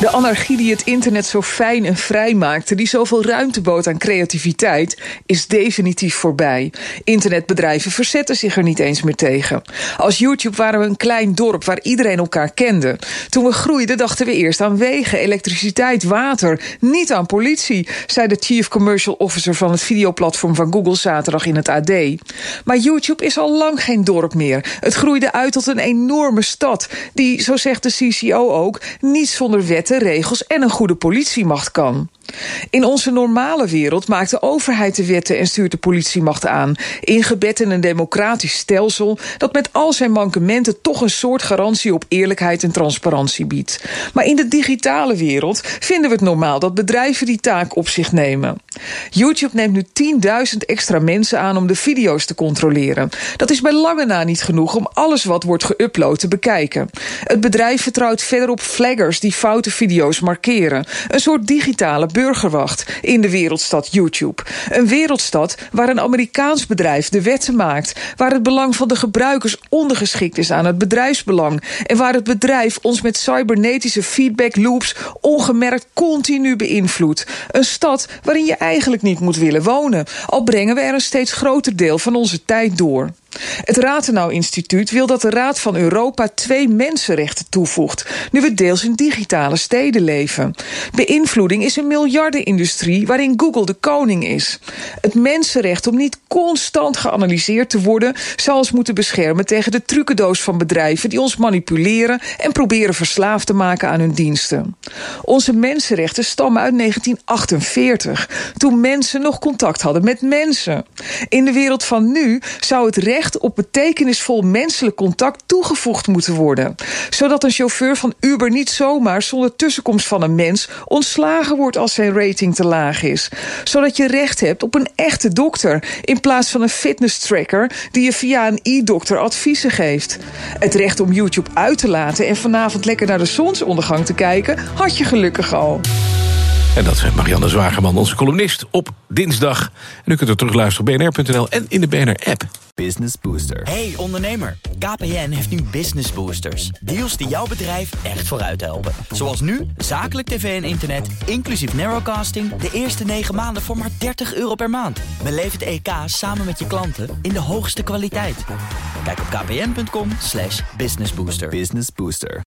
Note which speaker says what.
Speaker 1: De anarchie die het internet zo fijn en vrij maakte, die zoveel ruimte bood aan creativiteit, is definitief voorbij. Internetbedrijven verzetten zich er niet eens meer tegen. Als YouTube waren we een klein dorp waar iedereen elkaar kende. Toen we groeiden dachten we eerst aan wegen, elektriciteit, water, niet aan politie, zei de Chief Commercial Officer van het videoplatform van Google zaterdag in het AD. Maar YouTube is al lang geen dorp meer. Het groeide uit tot een enorme stad, die, zo zegt de CCO ook, niet zonder wet regels en een goede politiemacht kan. In onze normale wereld maakt de overheid de wetten en stuurt de politiemacht aan, ingebed in een democratisch stelsel dat met al zijn mankementen toch een soort garantie op eerlijkheid en transparantie biedt. Maar in de digitale wereld vinden we het normaal dat bedrijven die taak op zich nemen. YouTube neemt nu 10.000 extra mensen aan om de video's te controleren. Dat is bij lange na niet genoeg om alles wat wordt geüpload te bekijken. Het bedrijf vertrouwt verder op flaggers die foute video's markeren. Een soort digitale burgerwacht in de wereldstad YouTube. Een wereldstad waar een Amerikaans bedrijf de wetten maakt, waar het belang van de gebruikers ondergeschikt is aan het bedrijfsbelang en waar het bedrijf ons met cybernetische feedback loops ongemerkt continu beïnvloedt. Een stad waarin je eigenlijk niet moet willen wonen, al brengen we er een steeds groter deel van onze tijd door. Het Rathenau Instituut wil dat de Raad van Europa twee mensenrechten toevoegt, nu we deels in digitale steden leven. Beïnvloeding is een miljardenindustrie waarin Google de koning is. Het mensenrecht om niet constant geanalyseerd te worden, zal ons moeten beschermen tegen de trucendoos van bedrijven die ons manipuleren en proberen verslaafd te maken aan hun diensten. Onze mensenrechten stammen uit 1948, toen mensen nog contact hadden met mensen. In de wereld van nu zou het recht op betekenisvol menselijk contact toegevoegd moeten worden. Zodat een chauffeur van Uber niet zomaar zonder tussenkomst van een mens ontslagen wordt als zijn rating te laag is. Zodat je recht hebt op een echte dokter in plaats van een fitness tracker die je via een e-dokter adviezen geeft. Het recht om YouTube uit te laten en vanavond lekker naar de zonsondergang te kijken had je gelukkig al.
Speaker 2: En dat is Marianne Zwagerman, onze columnist, op dinsdag. En u kunt er terugluisteren op bnr.nl en in de BNR-app.
Speaker 3: Business Booster.
Speaker 4: Hey ondernemer, KPN heeft nu Business Boosters. Deals die jouw bedrijf echt vooruit helpen. Zoals nu, zakelijk tv en internet, inclusief narrowcasting... de eerste 9 maanden voor maar 30 euro per maand. Beleef het EK samen met je klanten in de hoogste kwaliteit. Kijk op kpn.com slash businessbooster.
Speaker 3: Business Booster.